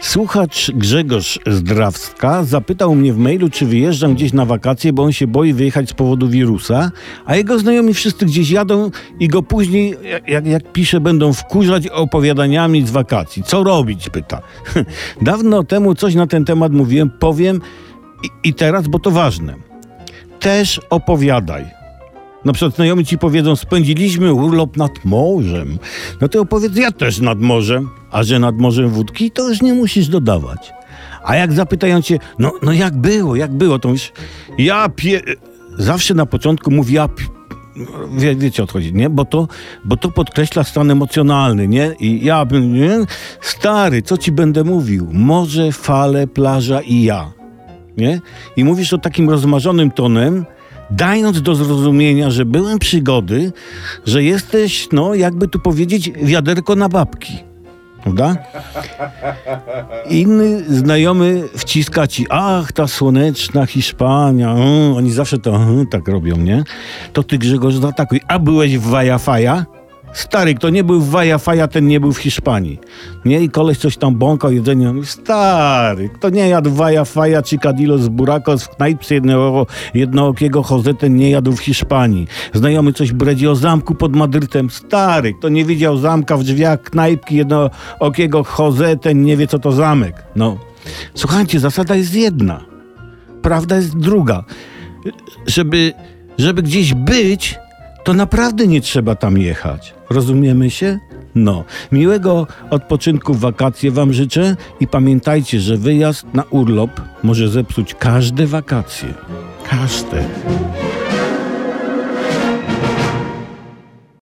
Słuchacz Grzegorz Zdrawska zapytał mnie w mailu, czy wyjeżdżam gdzieś na wakacje, bo on się boi wyjechać z powodu wirusa, a jego znajomi wszyscy gdzieś jadą i go później, jak, jak pisze, będą wkurzać opowiadaniami z wakacji. Co robić? pyta. Dawno temu coś na ten temat mówiłem, powiem i, i teraz, bo to ważne. Też opowiadaj. Na przykład znajomi ci powiedzą, spędziliśmy urlop nad morzem. No to opowiedz, ja też nad morzem. A że nad morzem wódki, to już nie musisz dodawać. A jak zapytają cię, no, no jak było, jak było, to mówisz, ja pie... Zawsze na początku mówi, ja Wie, wiecie o co chodzi, nie? Bo to, bo to podkreśla stan emocjonalny, nie? I ja bym, nie? Stary, co ci będę mówił? Morze, fale, plaża i ja, nie? I mówisz to takim rozmarzonym tonem, dając do zrozumienia, że byłem przygody, że jesteś, no jakby tu powiedzieć, wiaderko na babki. Prawda? Inny znajomy wciska ci, ach, ta słoneczna Hiszpania, mm, oni zawsze to mm, tak robią, nie? To ty Grzegorz zaatakuj, a byłeś w Wajafaja? Stary, kto nie był w Wajafaja, ten nie był w Hiszpanii. Nie? I koleś coś tam bąkał jedzenie. Mówi, stary, kto nie jadł Wajafaja, Cadillo z Burakos w knajpce jedno, jednookiego Jose, ten nie jadł w Hiszpanii. Znajomy coś bredzi o zamku pod Madrytem. Stary, kto nie widział zamka w drzwiach knajpki jednookiego Jose, ten nie wie, co to zamek. No. Słuchajcie, zasada jest jedna. Prawda jest druga. Żeby, żeby gdzieś być, to naprawdę nie trzeba tam jechać. Rozumiemy się? No. Miłego odpoczynku w wakacje Wam życzę i pamiętajcie, że wyjazd na urlop może zepsuć każde wakacje. Każde.